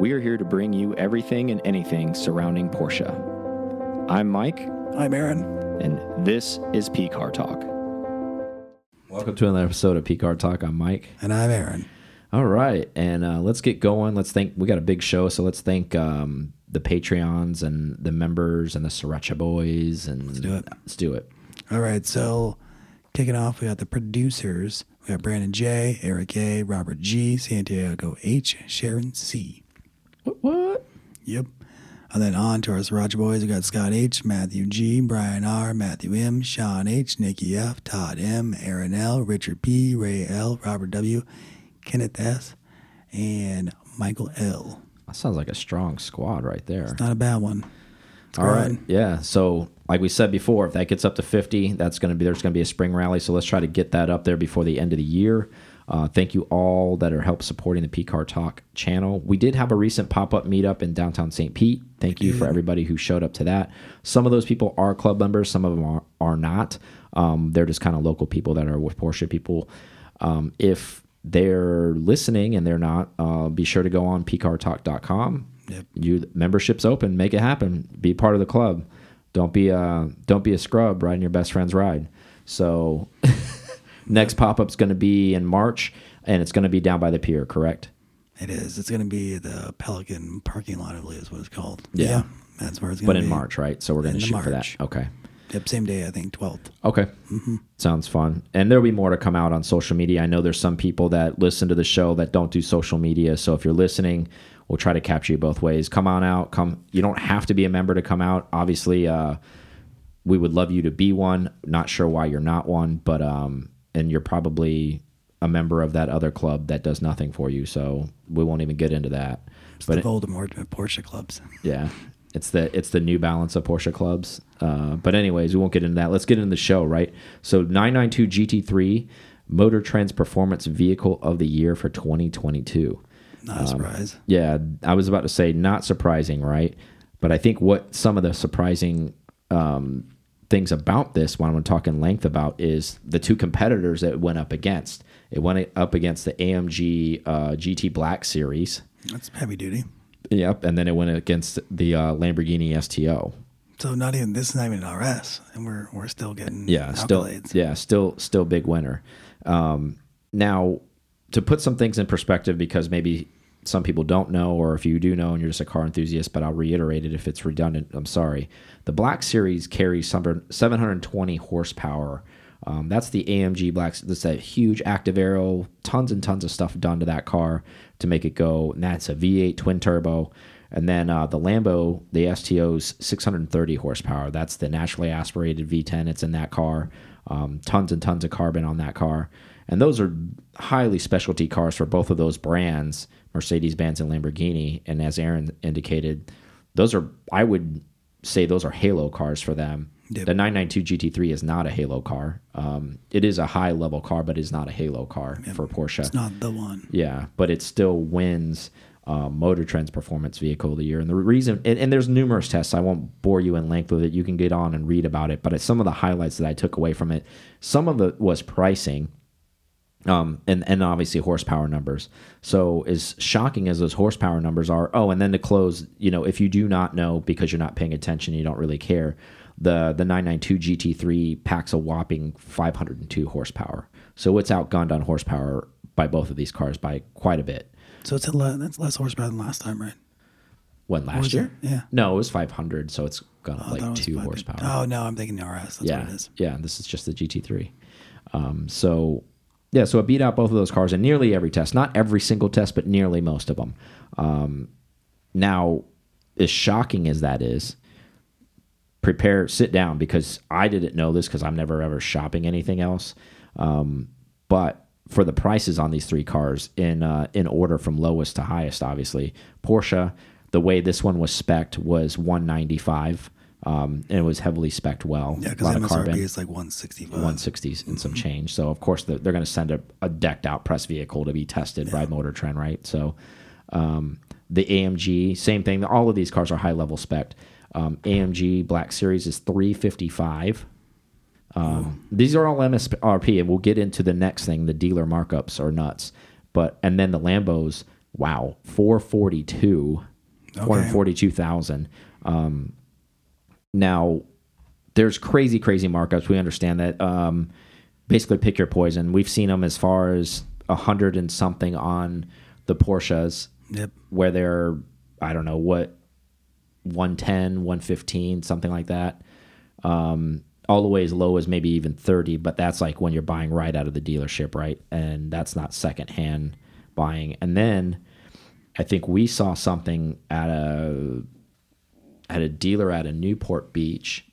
We are here to bring you everything and anything surrounding Porsche. I'm Mike, I'm Aaron. and this is P Car Talk. Welcome to another episode of P Car Talk. I'm Mike. And I'm Aaron. All right, and uh, let's get going. Let's thank. We got a big show, so let's thank um, the Patreons and the members and the Sriracha Boys. And let's do it. Let's do it. All right, so kicking off, we got the producers. We got Brandon J, Eric A, Robert G, Santiago H, Sharon C. What? what? Yep. And then on to our Sriracha Boys, we got Scott H, Matthew G, Brian R, Matthew M, Sean H, Nikki F, Todd M, Aaron L, Richard P, Ray L, Robert W, Kenneth S, and Michael L. That sounds like a strong squad right there. It's not a bad one. It's All right. growing. Yeah. So, like we said before, if that gets up to 50, that's going to be there's going to be a spring rally. So let's try to get that up there before the end of the year. Uh, thank you all that are help supporting the PCAR Talk channel. We did have a recent pop up meetup in downtown St. Pete. Thank you for everybody who showed up to that. Some of those people are club members, some of them are, are not. Um, they're just kind of local people that are with Porsche people. Um, if they're listening and they're not, uh, be sure to go on pcartalk.com. Yep. You membership's open. Make it happen. Be part of the club. Don't be a don't be a scrub riding your best friend's ride. So next pop up's going to be in March, and it's going to be down by the pier. Correct? It is. It's going to be the Pelican parking lot, I believe is what it's called. Yeah. that's where it's going But to be. But in March, right? So we're going to shoot for that. Okay. Yep, same day, I think, 12th. Okay. Sounds fun. And there'll be more to come out on social media. I know there's some people that listen to the show that don't do social media. So if you're listening, we'll try to capture you both ways. Come on out. Come. You don't have to be a member to come out. Obviously, uh, we would love you to be one. Not sure why you're not one, but um, and you're probably a member of that other club that does nothing for you. So we won't even get into that. It's But the it- Voldemort at Porsche clubs. yeah, it's the it's the New Balance of Porsche clubs. Uh, but anyways, we won't get into that. Let's get into the show, right? So 992 GT3 Motor Trends Performance Vehicle of the Year for 2022. Not a surprise. Yeah, I was about to say not surprising, right? But I think what some of the surprising um, things about this, what I'm going to talk in length about, is the two competitors that it went up against. It went up against the AMG uh, GT Black Series. That's heavy duty. Yep, and then it went against the uh, Lamborghini STO. So not even this is not even an RS, and we're we're still getting Yeah, still yeah, still still big winner. Um, now, to put some things in perspective, because maybe some people don't know, or if you do know and you're just a car enthusiast, but I'll reiterate it if it's redundant. I'm sorry. The Black Series carries some 720 horsepower. Um, that's the AMG Black. That's a huge active aero. Tons and tons of stuff done to that car to make it go. And that's a V8 twin turbo. And then uh, the Lambo, the STO's 630 horsepower. That's the naturally aspirated V10. It's in that car. Um, tons and tons of carbon on that car. And those are highly specialty cars for both of those brands, Mercedes Benz and Lamborghini. And as Aaron indicated, those are, I would say, those are halo cars for them. Yep. The 992 GT3 is not a halo car. Um, it is a high level car, but it's not a halo car for Porsche. It's not the one. Yeah, but it still wins uh, Motor Trend's Performance Vehicle of the Year. And the reason, and, and there's numerous tests. I won't bore you in length with it. You can get on and read about it. But some of the highlights that I took away from it. Some of it was pricing. Um, and, and obviously horsepower numbers. So as shocking as those horsepower numbers are, oh, and then to close, you know, if you do not know because you're not paying attention, you don't really care. The the 992 GT3 packs a whopping 502 horsepower. So it's outgunned on horsepower by both of these cars by quite a bit. So it's a le- that's less horsepower than last time, right? When last year? it? Yeah. No, it was 500, so it's gone up I like two horsepower. Oh no, I'm thinking the RS. That's yeah, what it is. yeah. This is just the GT3. Um, so yeah, so it beat out both of those cars in nearly every test. Not every single test, but nearly most of them. Um, now, as shocking as that is, prepare, sit down because I didn't know this because I'm never ever shopping anything else. Um, but for the prices on these three cars in uh, in order from lowest to highest, obviously Porsche, the way this one was spec'd was 195. Um, and it was heavily spec'd well. Yeah, because MSRP carbon. is like 165. 160s and some change. So of course they're, they're going to send a, a decked out press vehicle to be tested by Motor Trend, right? So um, the AMG, same thing. All of these cars are high level spec. Um, AMG Black Series is 355. Um, these are all MSRP, and we'll get into the next thing. The dealer markups are nuts, but and then the Lambos Wow, 442, 442,000. Um, now, there's crazy, crazy markups. We understand that. Um, basically, pick your poison. We've seen them as far as a hundred and something on the Porsches, Yep. where they're I don't know what 110, 115, something like that. Um, all the way as low as maybe even 30, but that's like when you're buying right out of the dealership, right? And that's not secondhand buying. And then I think we saw something at a at a dealer at a Newport Beach,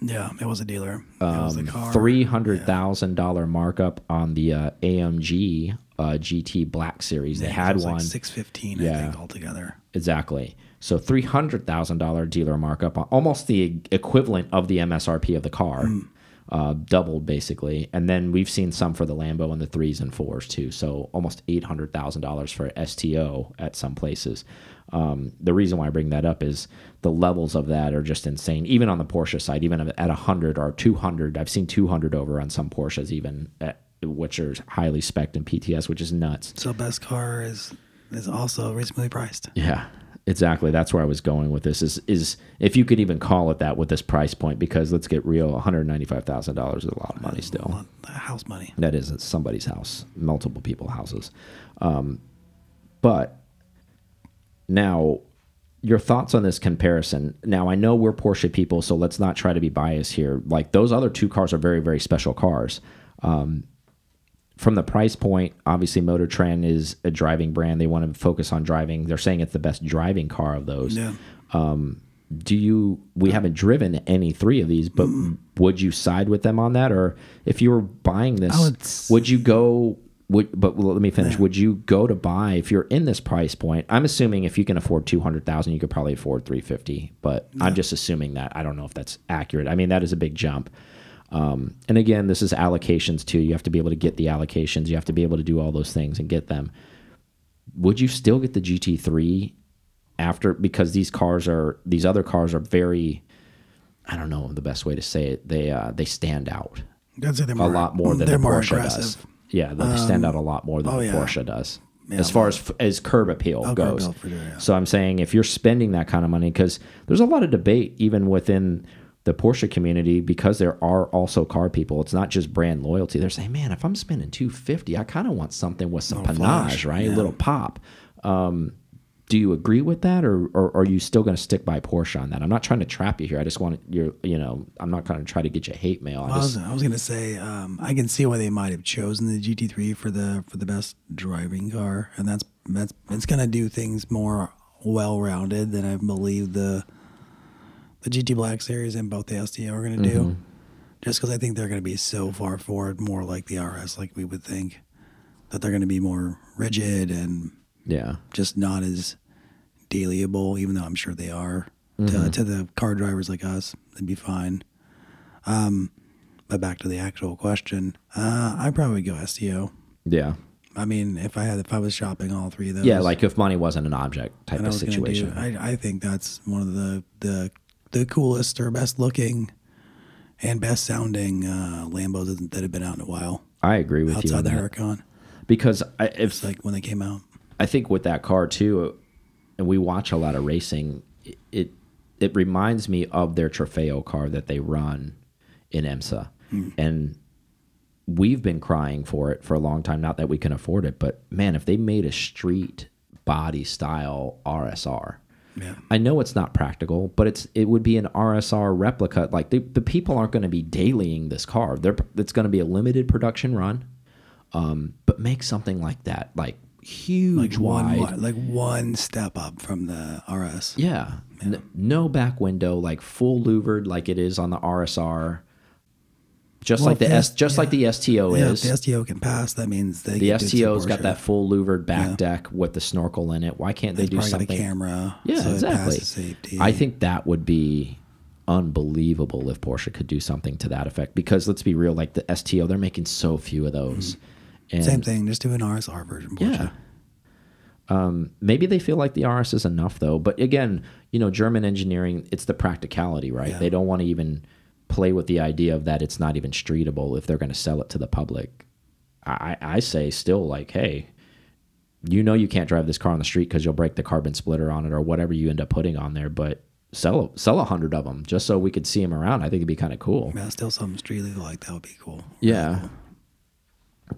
Yeah, it was a dealer. it was a car. Um, three hundred thousand dollar markup on the uh, AMG uh, GT Black Series. They Yeah, had it was one like six fifteen. I think altogether. exactly. So three hundred thousand dollar dealer markup, on almost the equivalent of the MSRP of the car, Hmm. Uh, doubled basically. And then we've seen some for the Lambo and the threes and fours too. So almost eight hundred thousand dollars for STO at some places. Um, the reason why I bring that up is the levels of that are just insane. Even on the Porsche side, even at hundred or two hundred, I've seen two hundred over on some Porsches, even at, which are highly spec in PTS, which is nuts. So best car is is also reasonably priced. Yeah, exactly. That's where I was going with this. Is is if you could even call it that with this price point? Because let's get real, one hundred ninety five thousand dollars is a lot of money still. House money. That is it's somebody's house, multiple people houses. Um, but now, your thoughts on this comparison? Now, I know we're Porsche people, so let's not try to be biased here. Like those other two cars are very, very special cars. Um, from the price point, obviously, Motor Trend is a driving brand. They want to focus on driving. They're saying it's the best driving car of those. Yeah. Um, do you? We haven't driven any three of these, but would you side with them on that, or if you were buying this, would you go? Would but let me finish. Would you go to buy if you're in this price point? I'm assuming if you can afford two hundred thousand, you could probably afford three fifty. But I'm just assuming that. I don't know if that's accurate. I mean, that is a big jump. Um, and again, this is allocations too. You have to be able to get the allocations. You have to be able to do all those things and get them. Would you still get the GT3 after because these cars are these other cars are very I don't know the best way to say it. They uh, they stand out I'd a more, lot more than they're the more Porsche aggressive. does. Yeah, they stand out a lot more than oh, the yeah. Porsche does. Yeah, as far as as curb appeal curb goes. appeal sure, yeah. So I'm saying if you're spending that kind of money, because there's a lot of debate even within the Porsche community, because there are also car people. It's not just brand loyalty. They're saying, man, if I'm spending 250, I kind of want something with some Little panache, flash, right? A little pop. Um, do you agree with that, or, or are you still going to stick by Porsche on that? I'm not trying to trap you here. I just want your, you know, I'm not going to try to get you hate mail. I I just, was, I was gonna say um, I can see why they might have chosen the GT3 for the for the best driving car, and that's that's it's gonna do things more well rounded than I believe the the GT Black Series and both the STO are gonna do. Mm-hmm. Just because I think they're gonna be so far forward, more like the RS, like we would think that they're gonna be more rigid and yeah, just not as dailyable, even though I'm sure they are Mm-hmm. to, to the car drivers like us. They'd be fine. Um, but back to the actual question, uh, I'd probably go STO. yeah. I mean, if I had, if I was shopping all three of those, Yeah, like if money wasn't an object type of situation. do, I, I think that's one of the the the coolest or best looking and best sounding uh, Lambos that- that have been out in a while I agree with you outside the that Huracan. because I, if It's like when they came out. I think with that car too, and we watch a lot of racing. It it, it reminds me of their Trofeo car that they run in IMSA, and we've been crying for it for a long time. Not that we can afford it, but man, if they made a street body style RSR. Yeah. I know it's not practical, but it's it would be an RSR replica. Like the, the people aren't going to be dailying this car. They're, it's going to be a limited production run. Um, but make something like that, like huge Like one, wide. one- like one step up from the RS. Yeah. N- no back window, like full louvered, like it is on the RSR. Just Well, like the S, just like the STO Yeah, is. the STO can pass, that means they the can do some STO's got that full louvered back Yeah. deck with the snorkel in it. Why can't they do probably got something? a camera. Yeah, so exactly. I think that would be unbelievable if Porsche could do something to that effect. Because let's be real, like the STO, they're making so few of those. And same thing. Just do an RSR version. Porsche. Yeah. Um, maybe they feel like the RS is enough though. But again, you know, German engineering, it's the practicality, right? Yeah. They don't want to even play with the idea of that it's not even streetable if they're going to sell it to the public. I, I say still like, hey, you know you can't drive this car on the street because you'll break the carbon splitter on it or whatever you end up putting on there. But sell sell a hundred of them just so we could see them around. I think it'd be kind of cool. Yeah, still something street legal like that would be cool. Yeah.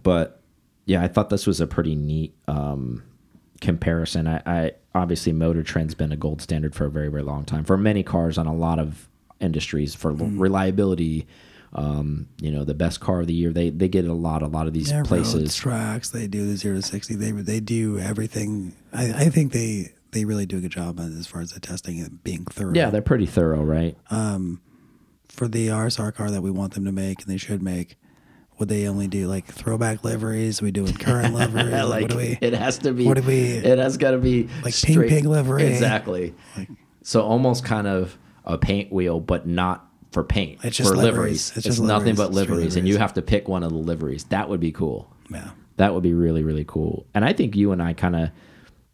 But yeah, I thought this was a pretty neat um, comparison. I, I obviously Motor Trend's been a gold standard for a very very long time for many cars on a lot of industries for reliability. Um, you know, the best car of the year. They they get a lot a lot of these road places. tracks. They do the zero to sixty. They they do everything. I, I think they they really do a good job as far as the testing and being thorough. Yeah, they're pretty thorough, right? Um, for the RSR car that we want them to make and they should make. Would they only do like throwback liveries? we doing current liveries? Like, like what do we? it has to be. what do we- It has got to be Like pink pig livery. Exactly. so almost kind of a paint wheel, but not for paint. It's just for liveries. liveries. It's It's, nothing liveries. but straight liveries, and you have to pick one of the liveries. That would be cool. Yeah. That would be really really cool. And I think you and I kind of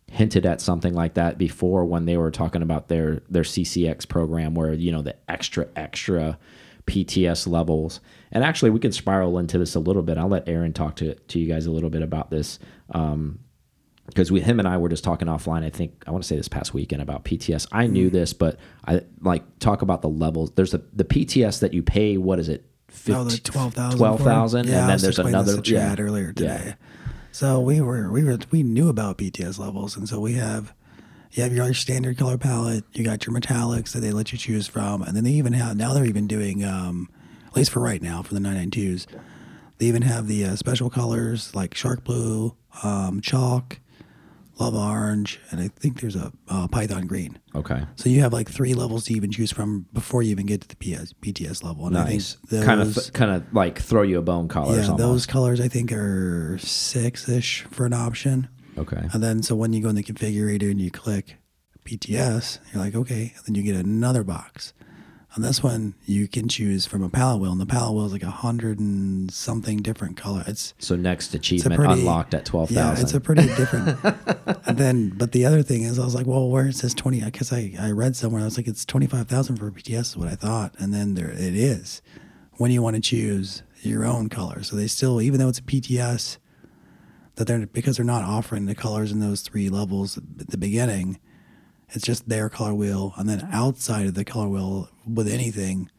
hinted at something like that before when they were talking about their their CCX program where you know the extra extra PTS levels. And actually we can spiral into this a little bit. I'll let Aaron talk to to you guys a little bit about this. Um because we him and I were just talking offline. I think I want to say this past weekend about PTS. I knew this, but I like talk about the levels. There's a the PTS that you pay. What is it? Oh, the twelve thousand. Twelve thousand, Yeah, and then there's this another. to Chad earlier Yeah. today. So we were we were we knew about PTS levels, and so we have you have your standard color palette. You got your metallics that they let you choose from, and then they even have now they're even doing um, at least for right now for the 992s. They even have the uh, special colors like shark blue, um, chalk, love orange, and I think there's a uh, python green. Okay. So you have like three levels to even choose from before you even get to the PS, BTS level. And Nice. I think Kind those- of, kind of like throw you a bone colors. yeah, almost. those colors I think are six ish for an option. Okay. And then so when you go in the configurator and you click PTS, you're like, okay, and then you get another box. On this one, you can choose from a palette wheel, and the palette wheel is like a hundred and something different color. It's So next achievement pretty unlocked at twelve thousand. Yeah, it's a pretty different. and then, but the other thing is, I was like, well, where it says twenty? Because I I read somewhere, I was like, it's twenty five thousand for PTS is what I thought, and then there it is. When you want to choose your own color, so they still, even though it's a PTS, that they're because they're not offering the colors in those three levels at the beginning. It's just their color wheel, and then outside of the color wheel with anything,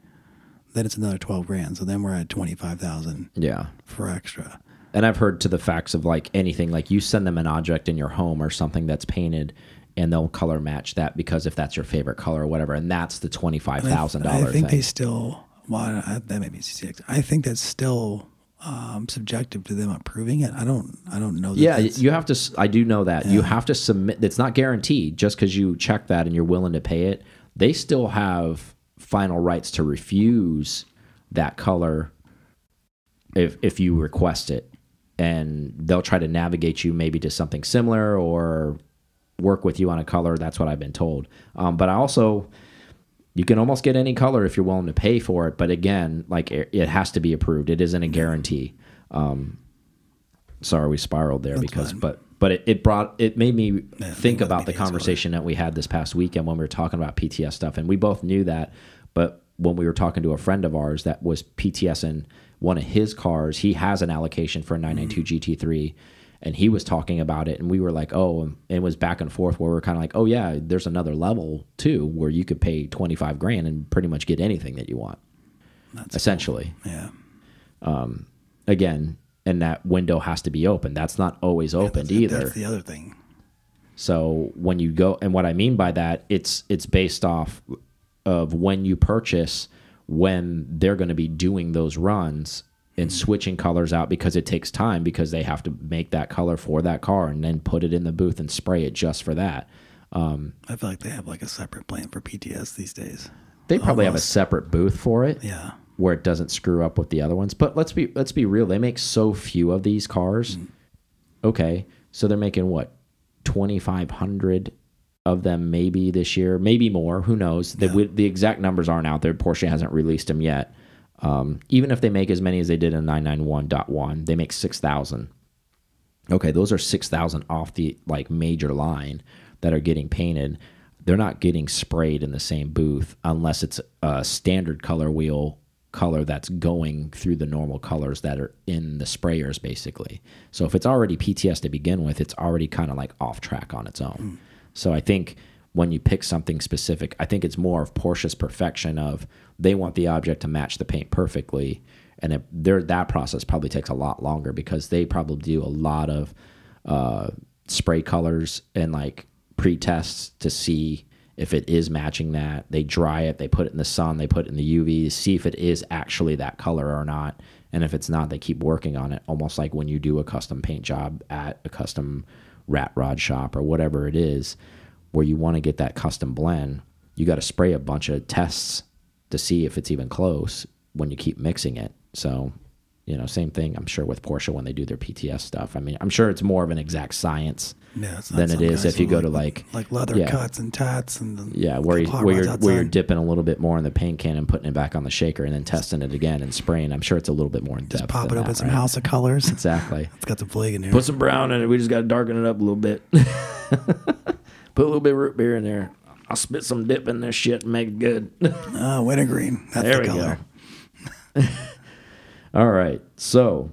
then it's another twelve grand. So then we're at twenty five thousand yeah. for extra. And I've heard to the facts of like anything, like you send them an object in your home or something that's painted, and they'll color match that because if that's your favorite color or whatever, and that's the $25,000 I dollar think thing. they still. Well, I, that may be CCX. I think that's still um, subjective to them approving it. I don't. I don't know. That yeah, you have to. I do know that you have to submit. It's not guaranteed just because you check that and you're willing to pay it. They still have final rights to refuse that color if if you request it, and they'll try to navigate you maybe to something similar or work with you on a color. That's what I've been told. Um, but I also you can almost get any color if you're willing to pay for it. But again, like it, it has to be approved. It isn't a guarantee. Um, sorry, we spiraled there because, fine. but but it, it brought it made me think think about the conversation that we had this past weekend when we were talking about PTS stuff, and we both knew that. But when we were talking to a friend of ours that was PTS in one of his cars, he has an allocation for a 992 mm-hmm. GT3 and he was talking about it and we were like oh and it was back and forth where we are kind of like oh yeah there's another level too where you could pay 25 grand and pretty much get anything that you want. That's essentially. Yeah. Um, again and that window has to be open. That's not always opened That's- either. That's the other thing. so when you go, and what I mean by that, it's it's based off of when you purchase, when they're going to be doing those runs and mm-hmm. switching colors out because it takes time because they have to make that color for that car and then put it in the booth and spray it just for that. Um, I feel like they have like a separate plan for PTS these days. They probably have a separate booth for it. Yeah. where it doesn't screw up with the other ones. But let's be let's be real. They make so few of these cars. Mm. Okay, so they're making what twenty five hundred of them maybe this year, maybe more. Who knows? The the exact numbers aren't out there. Porsche hasn't released them yet. Um, even if they make as many as they did in 991.1, they make 6,000. Okay, those are 6,000 off the like major line that are getting painted. They're not getting sprayed in the same booth unless it's a standard color wheel color that's going through the normal colors that are in the sprayers, basically. So if it's already PTS to begin with, it's already kind of like off track on its own. So I think when you pick something specific, I think it's more of Porsche's perfection of they want the object to match the paint perfectly, and it, that process probably takes a lot longer because they probably do a lot of uh, spray colors and like pre-tests to see if it is matching that. They dry it, they put it in the sun, they put it in the UV to see if it is actually that color or not. And if it's not, they keep working on it, almost like when you do a custom paint job at a custom rat rod shop or whatever it is, where you want to get that custom blend. You got to spray a bunch of tests to see if it's even close when you keep mixing it. So, you know, same thing. I'm sure with Porsche when they do their PTS stuff. I mean, I'm sure it's more of an exact science than it is if you go to like like leather yeah. cuts and tats and the yeah, where, you, where you're where you're dipping a little bit more in the paint can and putting it back on the shaker and then testing it again and spraying. I'm sure it's a little bit more in depth. Just pop it up that, in some right? House of Colors. Exactly. It's got some flag in here. Put some brown in it. We just got to darken it up a little bit. Put a little bit of root beer in there. I'll spit some dip in this shit and make it good. Oh, wintergreen. That's there the we color. go. All right. So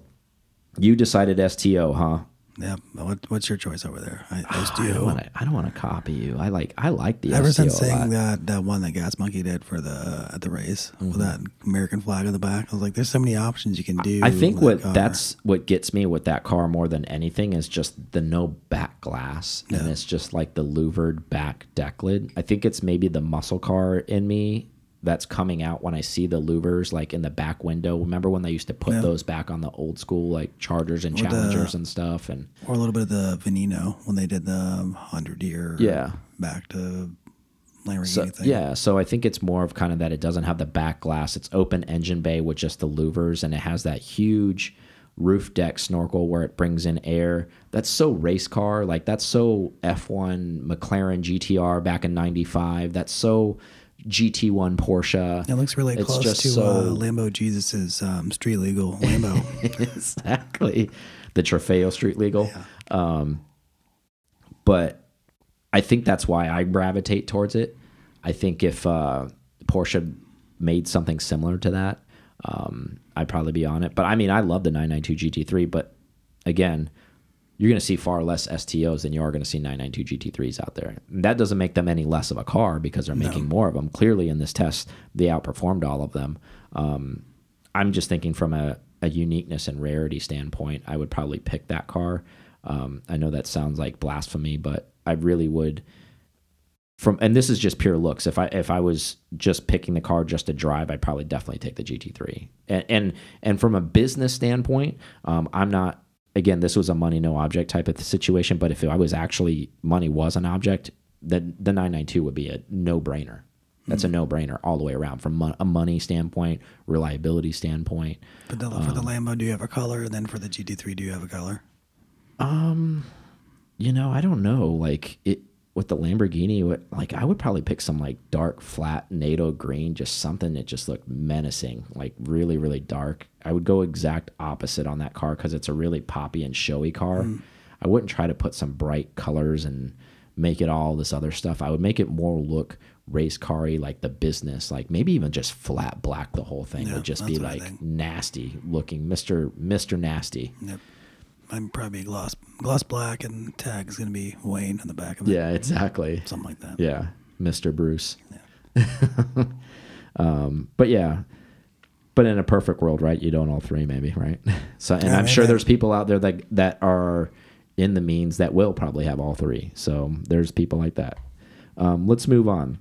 you decided STO, huh? Yeah. What, what's your choice over there? I, I I do. don't wanna- I don't want to copy you. I like I like the Ever STO since seeing that that one that Gas Monkey did for the at the race Mm-hmm. with that American flag on the back, I was like, "There's so many options you can do." I think what that that's what gets me with that car more than anything is just the no back glass, and it's just like the louvered back deck lid. I think it's maybe the muscle car in me that's coming out when I see the louvers like in the back window. Remember when they used to put Yeah. those back on the old school like Chargers and Or the- Challengers and stuff, and or a little bit of the Veneno when they did the um, hundred year Yeah. back to Lamborghini So, thing. yeah, so I think it's more of kind of that it doesn't have the back glass. It's open engine bay with just the louvers, and it has that huge roof deck snorkel where it brings in air. That's so race car, like that's so F1 McLaren GTR back in '95. That's so GT1 Porsche. It looks really It's close just to so- uh, Lambo Jesus's um, street legal Lambo. exactly. The Trofeo Street Legal. Um, but I think that's why I gravitate towards it. I think if uh, Porsche made something similar to that, um, I'd probably be on it. But I mean, I love the 992 GT3, but again, you're going to see far less STOs than you are going to see 992 GT3s out there. That doesn't make them any less of a car because they're making more of them. Clearly, in this test, they outperformed all of them. Um, I'm just thinking from a, a uniqueness and rarity standpoint, I would probably pick that car. Um, I know that sounds like blasphemy, but I really would. From and this is just pure looks. If I if I was just picking the car just to drive, I'd probably definitely take the GT3. And and and from a business standpoint, um, I'm not. Again, this was a money no object type of situation. But if I was actually money was an object, then the 992 would be a no brainer. That's a no brainer all the way around from mon- a money standpoint, reliability standpoint. but the, for the Um, Lambo, do you have a color? And then for the GT3, do you have a color? Um, you know, I don't know. Like it with the Lamborghini, what- like I would probably pick some like dark, flat NATO green, just something that just looked menacing, like really, really dark. I would go exact opposite on that car because it's a really poppy and showy car. I wouldn't try to put some bright colors and make it all this other stuff. I would make it more look race car like the business, like maybe even just flat black. The whole thing Yeah, would just be that's what I like nasty looking, Mister Mister Nasty. Yep. Might probably gloss gloss black, and tag is going to be Wayne on the back of it. Yeah, exactly. Something like that. Yeah, Mr. Bruce. um, but yeah, but in a perfect world, right? You don't all three, maybe, right? So, and Yeah, I'm sure there's people out there that that are in the means that will probably have all three. So there's people like that. Um, let's move on.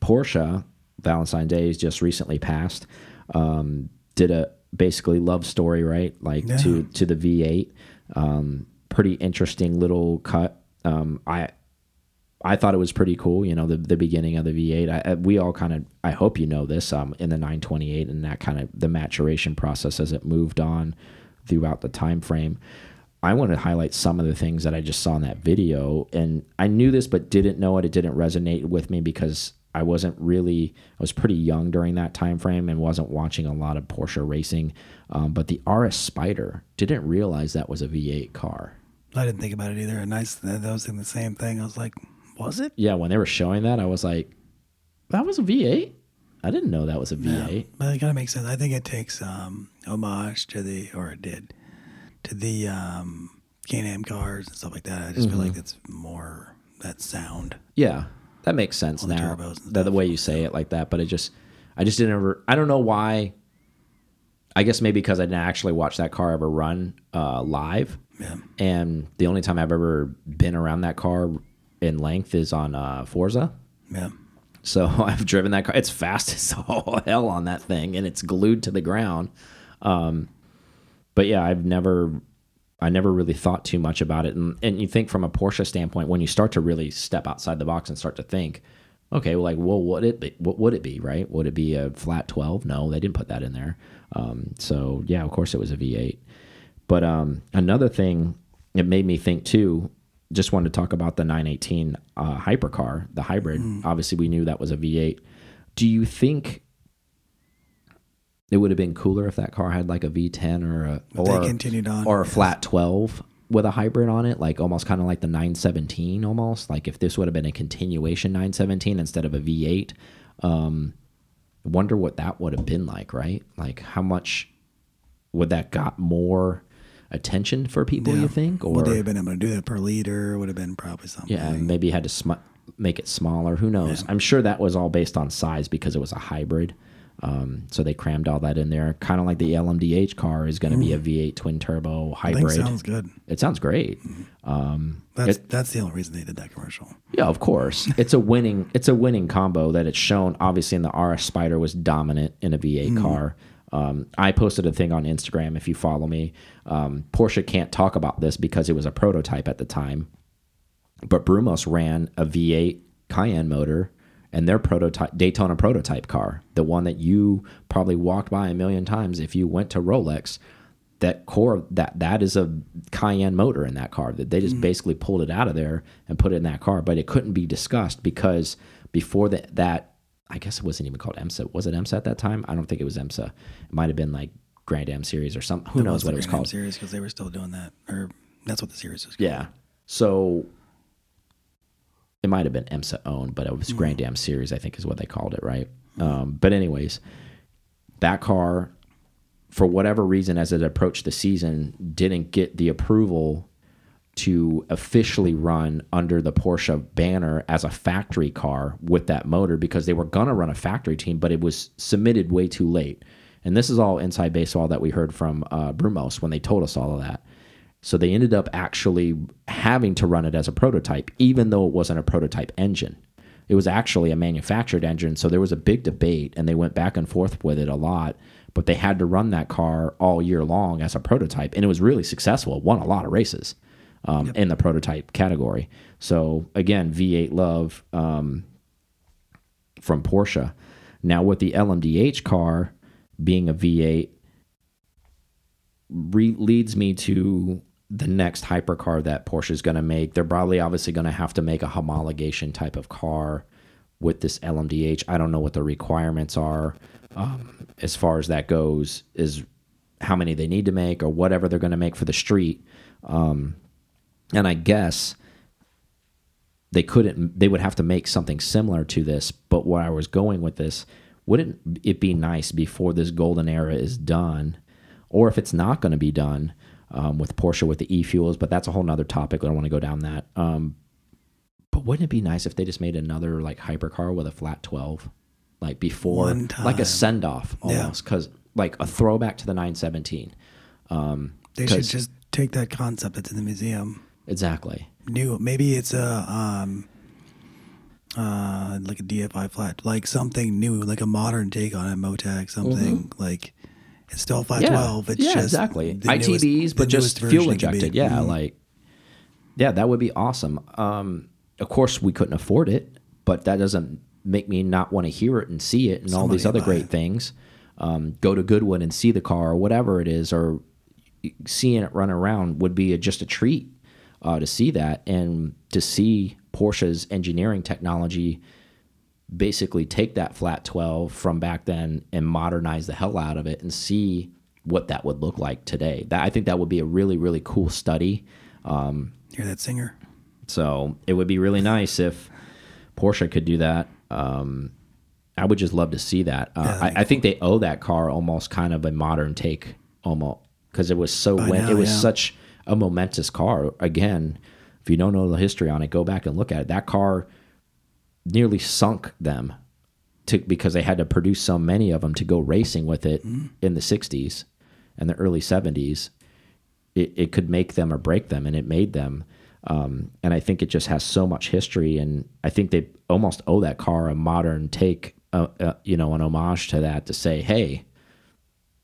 Porsche Valentine's Day is just recently passed. Um, did a basically love story, right? Like Yeah. to to the V8. Um, pretty interesting little cut. Um, I I thought it was pretty cool. You know, the the beginning of the V8. I, I- we all kind of. I hope you know this. Um, in the 928 and that kind of the maturation process as it moved on throughout the time frame. I want to highlight some of the things that I just saw in that video, and I knew this but didn't know it. It didn't resonate with me because I wasn't really. I was pretty young during that time frame and wasn't watching a lot of Porsche racing. Um, but the RS Spider didn't realize that was a V8 car. I didn't think about it either. And I, that was in the same thing. I was like, was it? yeah, when they were showing that, I was like, that was a V8. I didn't know that was a V8. But it kind of makes sense. I think it takes um, homage to the, or it did, to the um, Can-Am cars and stuff like that. I just feel Mm-hmm. like it's more that sound. Yeah, that makes sense All now. The, the way you say it like that, but it just, I just didn't ever. I don't know why. I guess maybe because I didn't actually watch that car ever run uh, live, Yeah. and the only time I've ever been around that car in length is on uh, Forza. Yeah. So I've driven that car. It's fast as all hell on that thing, and it's glued to the ground. Um, but yeah, I've never, I never really thought too much about it. And and you think from a Porsche standpoint, when you start to really step outside the box and start to think, okay, well, like, well, what it be? What would it be? Right? Would it be a flat twelve? No, they didn't put that in there. Um, so yeah, of course it was a V8. But um, another thing it made me think too. Just wanted to talk about the 918 uh, hypercar, the hybrid. Obviously, we knew that was a V8. Do you think it would have been cooler if that car had like a V10 or a or, continued on, or a yes. flat 12 with a hybrid on it, like almost kind of like the 917 almost. Like if this would have been a continuation 917 instead of a V8. Um, wonder what that would have been like, right? Like how much would that got more attention for people? Yeah. You think, or Would they have been able to do that per liter? Would have been probably something. yeah, maybe had to sm make it smaller. Who knows? I'm sure that was all based on size because it was a hybrid. Um, so they crammed all that in there, kind of like the LMDH car is going to be a V8 twin turbo hybrid. sounds good. it sounds great. Um, That's that's the only reason they did that commercial. yeah, of course. It's a winning. It's a winning combo that it's shown. Obviously, in the RS Spider was dominant in a V8 car. Um, I posted a thing on Instagram. If you follow me, um, Porsche can't talk about this because it was a prototype at the time. But Brumos ran a V8 Cayenne motor and their prototype Daytona prototype car, the one that you probably walked by a million times if you went to Rolex. That core that that is a Cayenne motor in that car. That they just basically pulled it out of there and put it in that car, but it couldn't be discussed because before that that I guess it wasn't even called IMSA. Was it IMSA at that time? I don't think it was IMSA. It might have been like Grand Am series or something. Who knows what it was called? Series because they were still doing that, or that's what the series was. Yeah. So it might have been IMSA owned, but it was Grand Am Series, I think is what they called it, right? Um, but anyways, that car, for whatever reason, as it approached the season, didn't get the approval to officially run under the Porsche banner as a factory car with that motor because they were gonna run a factory team, but it was submitted way too late. And this is all inside baseball that we heard from uh, Brumos when they told us all of that. So they ended up actually having to run it as a prototype, even though it wasn't a prototype engine. It was actually a manufactured engine. So there was a big debate, and they went back and forth with it a lot. But they had to run that car all year long as a prototype, and it was really successful. It won a lot of races um, in the prototype category. So again, V8 love um, from Porsche. Now with the LMDH car being a V8, re- leads me to the next hypercar that Porsche is going to make. They're probably obviously going to have to make a homologation type of car with this LMDH. I don't know what the requirements are um, as far as that goes. Is how many they need to make or whatever they're going to make for the street. Um, and I guess they couldn't. They would have to make something similar to this. But where I was going with this, wouldn't it be nice before this golden era is done? or if it's not going to be done um, with Porsche with the e-fuels, but that's a whole nother topic. I don't want to go down that. Um, but wouldn't it be nice if they just made another like hypercar with a flat 12, like before, like a send off almost, because like a throwback to the 917. Um, They should just take that concept that's in the museum. Exactly. New, maybe it's a um, uh, like a DFI flat, like something new, like a modern take on a Motec, something like it's still flat Mm-hmm. yeah, twelve. It's yeah, just exactly. newest- ITBs, but just fuel it can be. injected. Yeah, Mhm. like yeah, that would be awesome. Um, of course, we couldn't afford it, but that doesn't make me not want to hear it and see it and all these other great it. things. Um, go to Goodwood and see the car or whatever it is, or seeing it run around would be a, just a treat uh, to see that and to see Porsche's engineering technology basically take that flat 12 from back then and modernize the hell out of it and see what that would look like today. That I think that would be a really really cool study. Hear that singer? So it would be really nice if Porsche could do that. Um, I would just love to see that. Uh, be I, I think they owe that car almost kind of a modern take, almost because it was so when now, it was yeah. such a momentous car. Again, if you don't know the history on it, go back and look at it. That car nearly sunk them to because they had to produce so many of them to go racing with it in the 60s and the early 70s it, it could make them or break them and it made them um, and i think it just has so much history and i think they almost owe that car a modern take uh, uh, you know an homage to that to say hey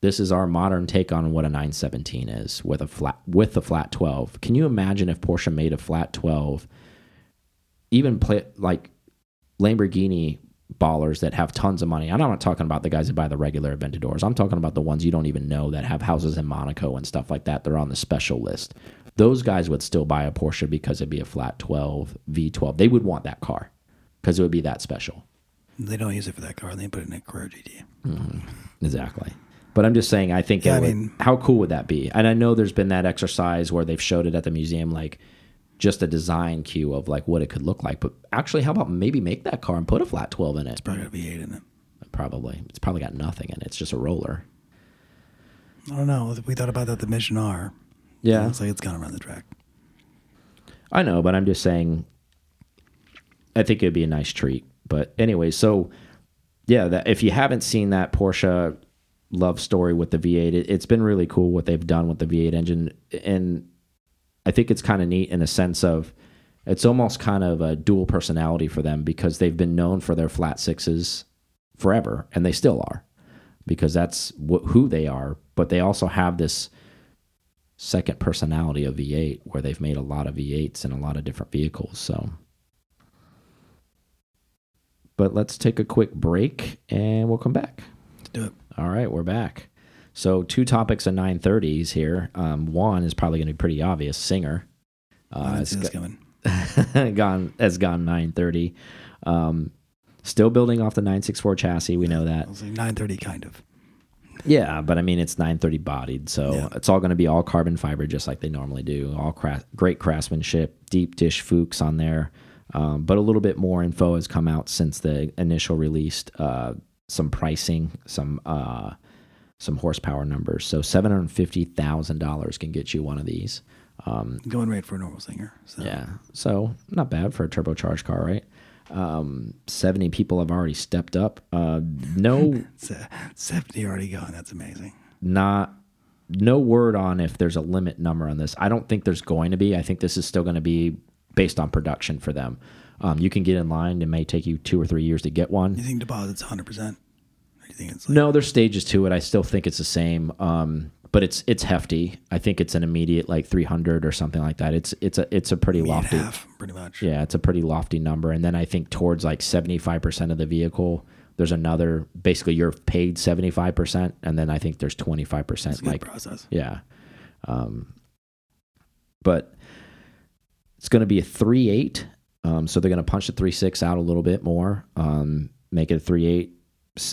this is our modern take on what a 917 is with a flat with a flat 12 can you imagine if porsche made a flat 12 even play like lamborghini ballers that have tons of money. I'm not talking about the guys that buy the regular Aventadors. I'm talking about the ones you don't even know that have houses in Monaco and stuff like that. They're on the special list. Those guys would still buy a Porsche because it'd be a flat 12 V12. They would want that car because it would be that special. They don't use it for that car. They put it in a Carrera GT. Mm-hmm. Exactly. But I'm just saying, I think Yeah, I would- mean- how cool would that be? And I know there's been that exercise where they've showed it at the museum, like just a design cue of like what it could look like. But actually, how about maybe make that car and put a flat 12 in it? It's probably got a V8 in it. Probably. It's probably got nothing in it. It's just a roller. I don't know. We thought about that the Mission R. Yeah. Looks like it's gonna run the track. I know, but I'm just saying. I think it'd be a nice treat. But anyway, so yeah, that if you haven't seen that Porsche love story with the V8, it, it's been really cool what they've done with the V8 engine, and I think it's kind of neat in a sense of it's almost kind of a dual personality for them because they've been known for their flat sixes forever, and they still are because that's wh who they are. But they also have this second personality of V8 where they've made a lot of V8s in a lot of different vehicles. So, but let's take a quick break and we'll come back. Let's do it. All right, we're back. So two topics of 930s here. Um, one is probably going to be pretty obvious. Singer uh, has see coming. gone has gone 930. Um, still building off the 964 chassis. We know that. I was like 930, kind of. Yeah, but I mean it's 930 bodied, so Yeah. it's all going to be all carbon fiber, just like they normally do. All cra great craftsmanship, deep dish Fuchs on there, um, but a little bit more info has come out since the initial released. Uh, some pricing, some uh, some horsepower numbers. So seven hundred fifty thousand dollars can get you one of these. Um, Going right for a normal singer. So. yeah, so not bad for a turbocharged car, right? Um, 70 people have already stepped up. Uh, no 70 already gone. That's amazing. not no word on if there's a limit number on this. I don't think there's going to be. I think this is still going to be based on production for them. Um, you can get in line. It may take you two or three years to get one. You think deposit's 100%? You think it's like, No, there's stages to it. I still think it's the same, um, but it's it's hefty. I think it's an immediate like 300 or something like that. It's it's a it's a pretty lofty. half, pretty much? Yeah, it's a pretty lofty number. And then I think towards like 75% of the vehicle, there's another basically you're paid 75%, and then I think there's 25% It's a good like process. yeah. Um, but it's going to be a three eight. Um, so they're going to punch the three six out a little bit more, um, make it a three eight.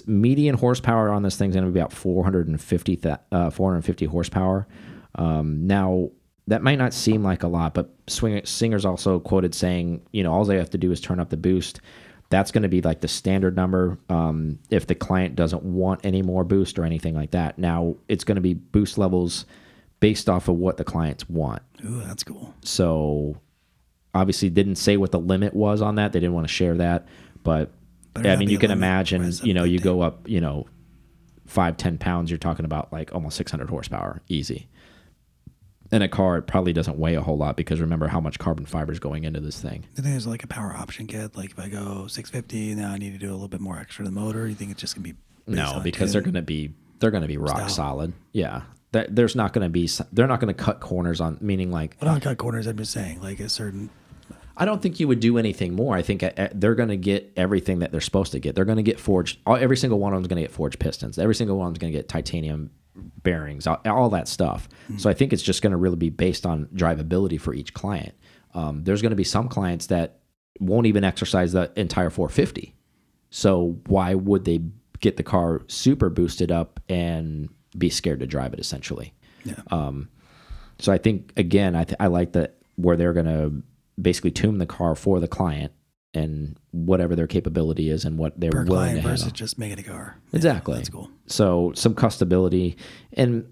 Median horsepower on this thing's going to be about 450, th- uh, 450 horsepower. Um, now, that might not seem like a lot, but Swing- Singer's also quoted saying, you know, all they have to do is turn up the boost. That's going to be like the standard number um, if the client doesn't want any more boost or anything like that. Now, it's going to be boost levels based off of what the clients want. Ooh, that's cool. So, obviously, didn't say what the limit was on that. They didn't want to share that, but Better I mean, you can imagine, you know, you 750. go up, you know, five, ten pounds, you're talking about like almost 600 horsepower, easy. In a car, it probably doesn't weigh a whole lot because remember how much carbon fiber is going into this thing. You think there's like a power option kit? Like if I go 650, now I need to do a little bit more extra to the motor. You think it's just gonna be No, because they're going to be they're going to be rock Style. solid. Yeah, There- there's not going to be they're not going to cut corners on meaning like Well, not uh, cut corners. I'm just saying, like a certain. I don't think you would do anything more. I think uh, uh, they're going to get everything that they're supposed to get. They're going to get forged. All, every single one of them is going to get forged pistons. Every single one of them is going to get titanium bearings. All, all that stuff. So I think it's just going to really be based on drivability for each client. Um, there's going to be some clients that won't even exercise the entire 450. So why would they get the car super boosted up and be scared to drive it? Essentially. Yeah. So I think again, I, th I like that where they're going to basically tune the car for the client and whatever their capability is and what they're Per willing client to versus handle. just making a car. Yeah, Exactly. that's cool. So some custability, and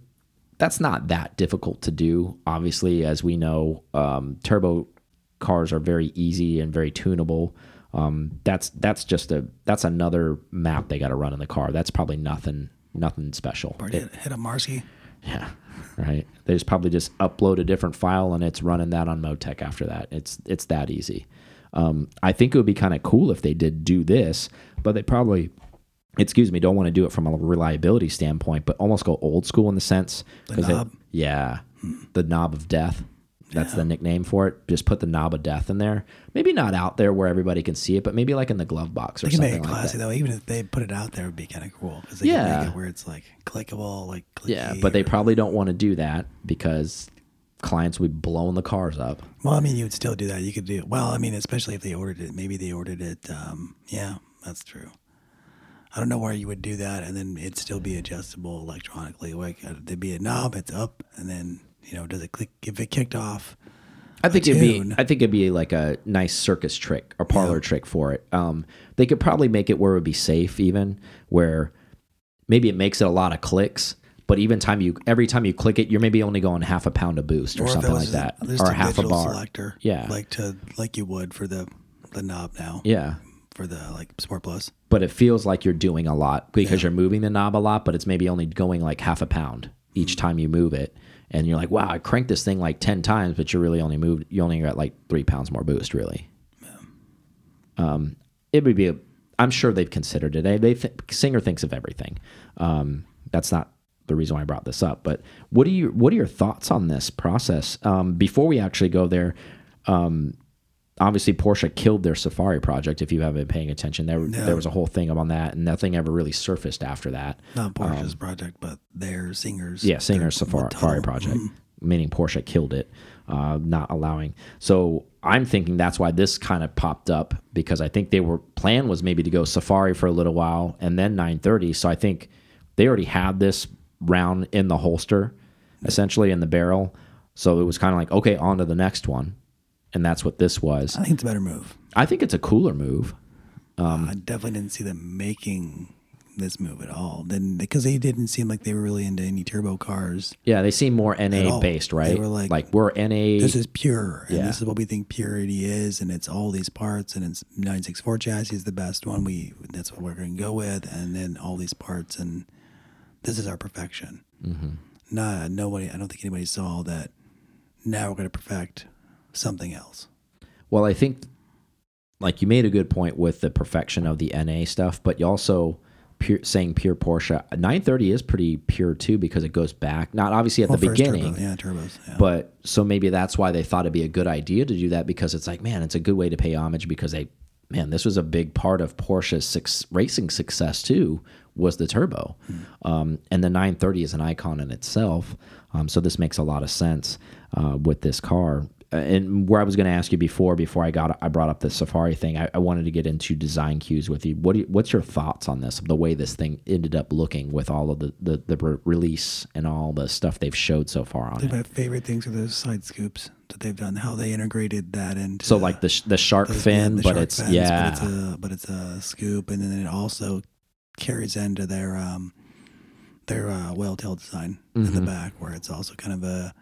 that's not that difficult to do. Obviously, as we know, um, turbo cars are very easy and very tunable. Um, that's that's just a that's another map they got to run in the car. That's probably nothing nothing special. Or hit, a Marsky. Yeah, right. They just probably just upload a different file and it's running that on Motec after that. It's it's that easy. Um, I think it would be kind of cool if they did do this, but they probably, excuse me, don't want to do it from a reliability standpoint, but almost go old school in the sense The 'cause they- knob? yeah, the knob of death. That's the nickname for it. Just put the knob of death in there. Maybe not out there where everybody can see it, but maybe like in the glove box or They can something make it like classy that. though. Even if they put it out there, it'd be kind of cool because they can Yeah. make it where it's like clickable, like Yeah, but they probably don't want to do that because clients would be blowing the cars up. Well, I mean, you would still do that. You could do well. I mean, especially if they ordered it. Maybe they ordered it. Um, yeah, that's true. I don't know where you would do that, and then it'd still be adjustable electronically. Like uh, there'd be a knob, it's up, and then you know, does it click? If it kicked off, I think it'd be I think it'd be like a nice circus trick or parlor trick for it. Um, they could probably make it where it would be safe, even where maybe it makes it a lot of clicks, but even time you every time you click it, you're maybe only going half a pound of boost or, it something like that, just or half a bar. selector, Yeah. like to like you would for the the knob now Yeah, for the like Sport Plus. but it feels like you're doing a lot because you're moving the knob a lot, but it's maybe only going like half a pound each time you move it. And you're like, wow, I cranked this thing like 10 times, but you really only moved, you only got like three pounds more boost, really. Um, it would be, a, I'm sure they've considered it. They, they th- Singer thinks of everything. Um, that's not the reason why I brought this up, but what do you, what are your thoughts on this process? Um, before we actually go there, um, obviously Porsche killed their Safari project. If you haven't been paying attention, there there was a whole thing on that, and nothing ever really surfaced after that. Not Porsche's project, but their singers. Um, Yeah, singers Safari. Safari project, meaning Porsche killed it, uh, not allowing. So I'm thinking that's why this kind of popped up because I think they were plan was maybe to go Safari for a little while and then 930. So I think they already had this round in the holster, essentially in the barrel. So it was kind of like okay, on to the next one, and that's what this was. I think it's a better move. I think it's a cooler move. Um, I definitely didn't see them making this move at all. Then because they didn't seem like they were really into any turbo cars. Yeah, they seem more NA based, They right? were like, like we're NA. This is pure, and Yeah. this is what we think purity is, and it's all these parts, and it's 964 chassis is the best one. We that's what we're going to go with, and then all these parts, and this is our perfection. Mm-hmm. Nah, nobody. I don't think anybody saw that. Now we're going to perfect something else. Well, I think like you made a good point with the perfection of the NA stuff, but you also pure, saying pure Porsche 930 is pretty pure too because it goes back not obviously at Well, the first turbo, beginning, yeah, turbos. Yeah. but so maybe that's why they thought it'd be a good idea to do that because it's like man, it's a good way to pay homage because they man, this was a big part of Porsche's six, racing success too was the turbo, um, and the 930 is an icon in itself. Um, so this makes a lot of sense uh, with this car. Uh, And where I was going to ask you before, before I got I brought up the Safari thing, I, I wanted to get into design cues with you. What do you, what's your thoughts on this? The way this thing ended up looking with all of the the, the re release and all the stuff they've showed so far on it. my favorite things are those side scoops that they've done. How they integrated that into So like the the shark the- fin, the but shark it's fins, yeah, but it's a but it's a scoop, and then it also carries into their um their uh, whale tail design in Mm-hmm. the back, where it's also kind of a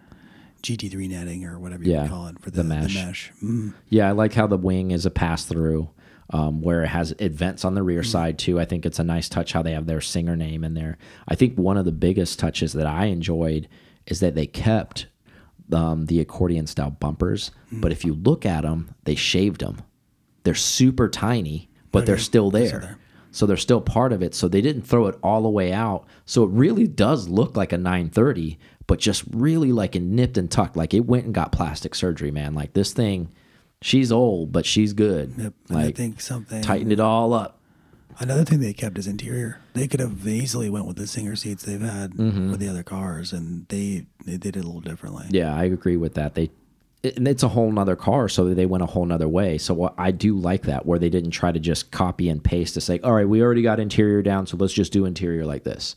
GT3 netting or whatever you Yeah, call it for the the, mesh. The mesh. Mm. Yeah, I like how the wing is a pass through, um, where it has it vents on the rear side too. I think it's a nice touch how they have their singer name in there. I think one of the biggest touches that I enjoyed is that they kept um, the accordion style bumpers, but if you look at them, they shaved them. They're super tiny, but they're still there. there. So they're still part of it. So they didn't throw it all the way out. So it really does look like a 930, but just really like a nipped and tucked. Like it went and got plastic surgery, man. Like this thing, she's old, but she's good. Yep. And I think something tightened it all up. Another thing they kept is interior. They could have easily went with the singer seats they've had Mm-hmm. with the other cars, and they they did it a little differently. Yeah, I agree with that. They and it's a whole nother car, so they went a whole nother way. So what I do like that, where they didn't try to just copy and paste to say, all right, we already got interior down, so let's just do interior like this.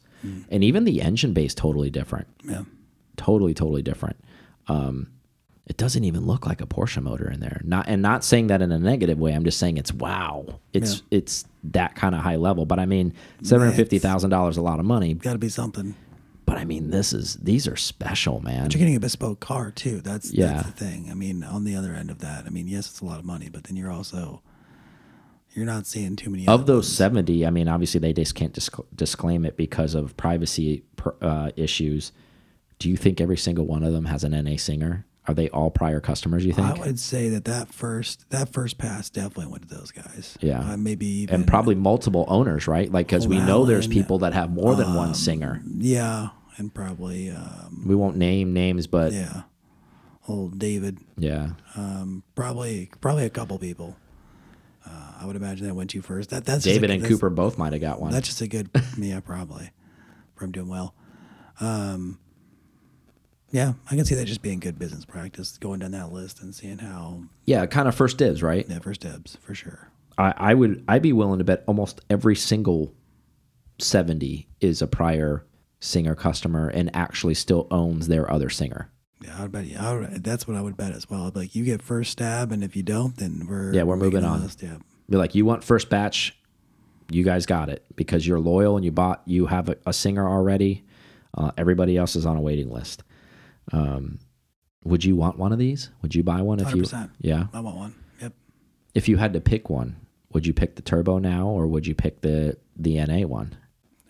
And even the engine base totally different. Yeah. Totally totally different um it doesn't even look like a Porsche motor in there. Not and not saying that in a negative way. I'm just saying it's wow. It's it's that kind of high level. But I mean, seven hundred fifty thousand dollars a lot of money. Got to be something. But I mean, this is these are special, man. But you're getting a bespoke car too. That's Yeah. that's the thing. I mean, on the other end of that, I mean, yes, it's a lot of money, but then you're also you're not seeing too many of those ones. 70 i mean obviously they just can't disc- disclaim it because of privacy uh, issues do you think every single one of them has an na singer are they all prior customers you think I would say that that first that first pass definitely went to those guys. Yeah. uh, maybe even and probably multiple owners right like because we know there's people that have more than um, one singer yeah, and probably um, we won't name names but yeah, old David. yeah. Um, probably probably a couple people. Uh, I would imagine that went to first. That that's david a, and that's- cooper both might have got one That's just a good, yeah, probably from doing well. Um, yeah, I can see that just being good business practice, going down that list and seeing how yeah kind of first dibs right yeah, first dibs for sure. I, I would I'd be willing to bet almost every single 70 is a prior singer customer and actually still owns their other singer. Yeah, I would bet. I would, that's what I would bet as well. Like you get first stab, and if you don't, then we're Yeah, we're moving on. List. Yeah, Be like, you want first batch, you guys got it because you're loyal and you bought you have a, a singer already. Uh, everybody else is on a waiting list. Um, would you want one of these? Would you buy one if you? 100%. Yeah. I want one. Yep. If you had to pick one, would you pick the turbo now or would you pick the the NA one?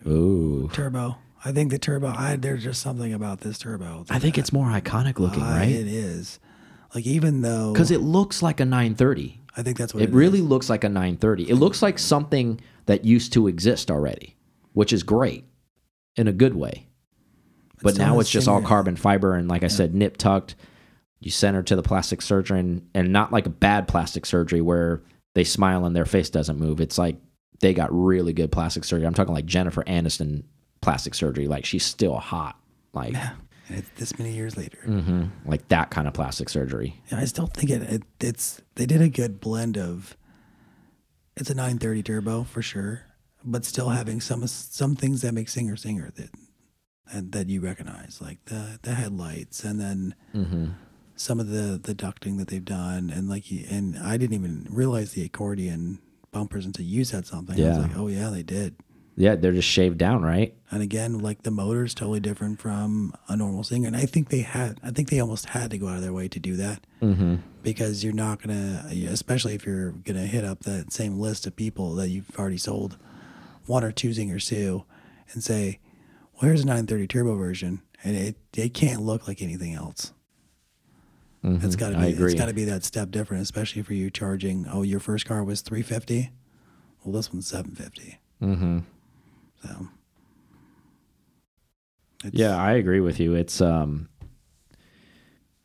Ooh, Turbo. I think the turbo. I there's just something about this turbo. I think it's more iconic looking, I- right? It is. Like even though Because it looks like a 930. I think that's what It it really is. looks like a 930. It looks like something that used to exist already, which is great in a good way. But now it's just all carbon fiber and, like I said, nip tucked. You send her to the plastic surgeon, and not like a bad plastic surgery where they smile and their face doesn't move. It's like they got really good plastic surgery. I'm talking like Jennifer Aniston plastic surgery. Like she's still hot, like And it's this many years later. mhm, like that kind of plastic surgery. Yeah, I still think it, it it's they did a good blend of it's a 930 turbo for sure, but still having some some things that make singer singer that and that you recognize, like the the headlights and then Mm-hmm. some of the the ducting that they've done and like and I didn't even realize the accordion bumpers until you said something. I Yeah. was like, oh yeah, they did. Yeah, they're just shaved down, right? And again, like the motor's totally different from a normal singer. And I think they had, I think they almost had to go out of their way to do that Mm-hmm. because you're not going to, especially if you're going to hit up that same list of people that you've already sold one or two singers to and say, well, here's a 930 turbo version. And it, it can't look like anything else. It's got to be, agree. it's got to be that step different, especially for you charging, oh, your first car was 350. Well, this one's 750. Mm-hmm. So. It's, Yeah, I agree with you. It's um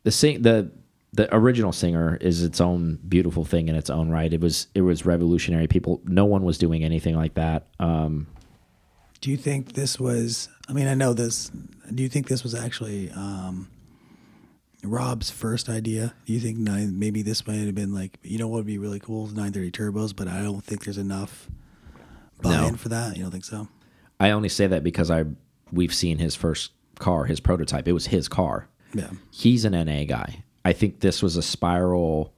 the sing the the original singer is its own beautiful thing in its own right. It was it was revolutionary. People no one was doing anything like that. Um Do you think this was? I mean, I know this. Do you think this was actually um, Rob's first idea? Do you think nine, maybe this might have been like, you know, what would be really cool 930 turbos, but I don't think there's enough buy-in No. for that. You don't think so? I only say that because I we've seen his first car, his prototype. It was his car. Yeah. He's an NA guy. I think this was a spiral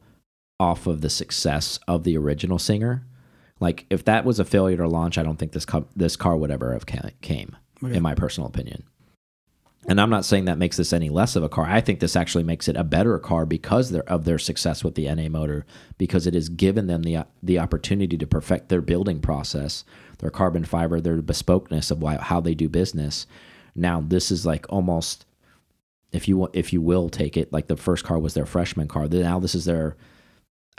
off of the success of the original singer. Like if that was a failure to launch, I don't think this this car would ever have came. Okay. in my personal opinion. And I'm not saying that makes this any less of a car. I think this actually makes it a better car because of their success with the NA motor, because it has given them the the opportunity to perfect their building process, their carbon fiber, their bespokeness of why, how they do business. Now this is like almost, if you if you will take it, like the first car was their freshman car. Now this is their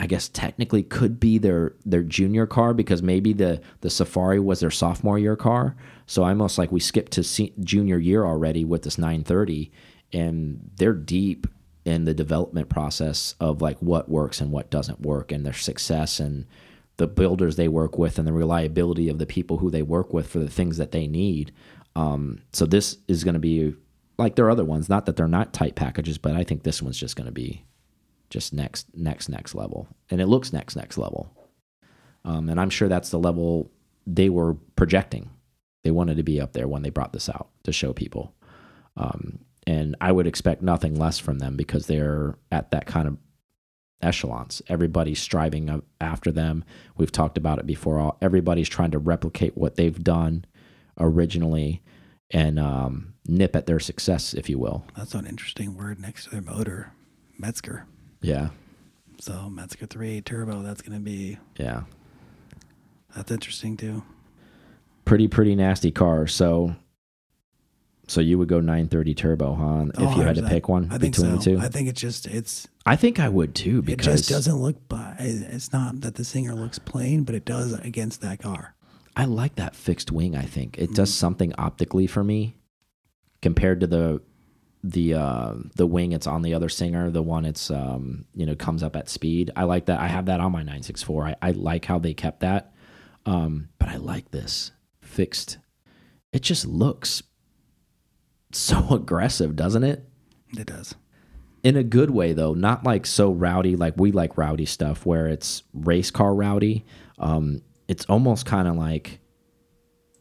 I guess technically could be their their junior car because maybe the the Safari was their sophomore year car. So I almost like we skipped to junior year already with this 930, and they're deep in the development process of like what works and what doesn't work, and their success and the builders they work with and the reliability of the people who they work with for the things that they need. Um, so this is going to be like there are other ones. Not that they're not tight packages, but I think this one's just going to be just next next next level and it looks next next level um, and i'm sure that's the level they were projecting they wanted to be up there when they brought this out to show people um, and I would expect nothing less from them because they're at that kind of echelons. Everybody's striving after them. We've talked about it before. All everybody's trying to replicate what they've done originally and um, nip at their success, if you will. That's an interesting word next to their motor, Mezger. Yeah, So Mezger 3 turbo. That's gonna be yeah. that's interesting too. Pretty pretty nasty car. So. So you would go 930 turbo, huh? If Oh, you had to pick one I think between so. the two, I think it's just it's I think I would too because it just doesn't look. But it's not that the singer looks plain, but it does against that car. I like that fixed wing. I think it does something optically for me compared to the the uh, the wing it's on the other singer. The one it's um, you know comes up at speed. I like that. I have that on my 964. I, I like how they kept that, um, but I like this fixed. It just looks so aggressive, doesn't it? It does. in a good way though not like so rowdy like we like rowdy stuff where it's race car rowdy um it's almost kind of like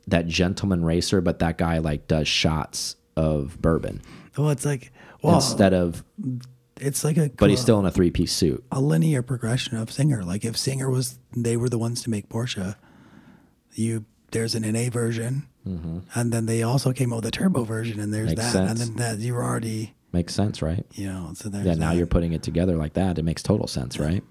that gentleman racer but that guy like does shots of bourbon Well, it's like well, instead of it's like a but he's still in a three-piece suit a linear progression of Singer. Like if Singer was, they were the ones to make Porsche. You there's an NA version, and then they also came out with a turbo version, and there's Mm-hmm. Makes that, and then that you were already, makes sense right you know, so there's yeah now that. you're putting it together like that it makes total sense right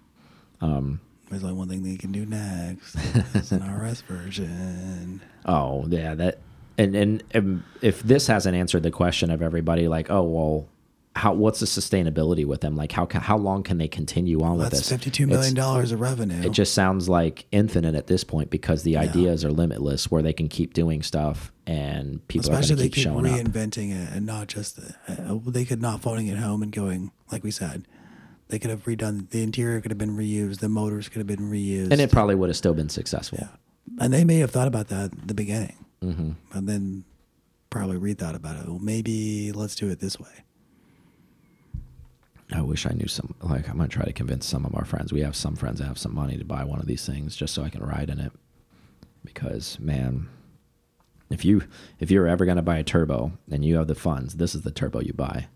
There's only one thing they can do next. it's an RS version. Oh yeah, that and, and and if this hasn't answered the question of everybody, like, oh well, how what's the sustainability with them? Like, how how long can they continue on with That's this? Fifty two million dollars of revenue. It just sounds like infinite at this point because the ideas are limitless, where they can keep doing stuff and people Especially are going to keep keep showing up. reinventing it and not just uh, they could not phoning it home and going like we said. They could have redone the interior could have been reused, the motors could have been reused, And it probably would have still been successful. yeah, and they may have thought about that at the beginning, hmm and then probably rethought about it. Well, maybe let's do it this way. I wish I knew some. Like, I'm gonna try to convince some of our friends. We have some friends that have some money to buy one of these things just so I can ride in it. Because man, if you if you're ever gonna buy a turbo and you have the funds, this is the turbo you buy.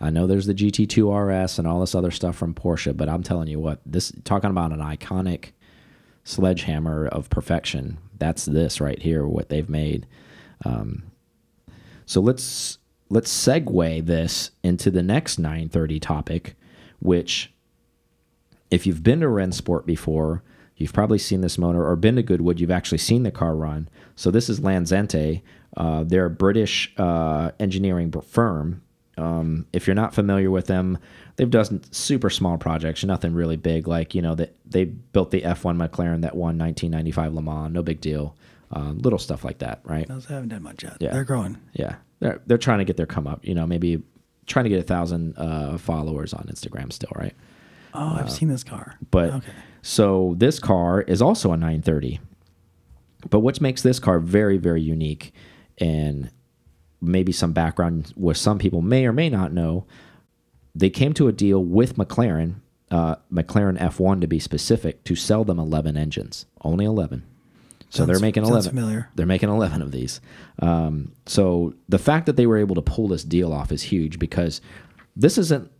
I know there's the GT2 RS and all this other stuff from Porsche, but I'm telling you what, this talking about an iconic sledgehammer of perfection. That's this right here, what they've made. Um, so let's let's segue this into the next 930 topic, which if you've been to Rennsport before, you've probably seen this motor or been to Goodwood, you've actually seen the car run. So this is Lanzante. Uh, they're a British uh, engineering firm. Um, if you're not familiar with them, they've done super small projects, nothing really big. Like you know that they built the F1 McLaren that won 1995 Le Mans, no big deal. Um, little stuff like that, right? Those haven't done much yet. Yeah. They're growing. Yeah, they're they're trying to get their come up. You know, maybe trying to get a thousand uh, followers on Instagram still, right? Oh, I've seen this car. But okay, so this car is also a 930. But what makes this car very very unique, and maybe some background where some people may or may not know, they came to a deal with McLaren, uh, McLaren F1 to be specific, to sell them 11 engines, only 11. So they're making 11. familiar. They're making 11 of these. Um, so the fact that they were able to pull this deal off is huge because this isn't,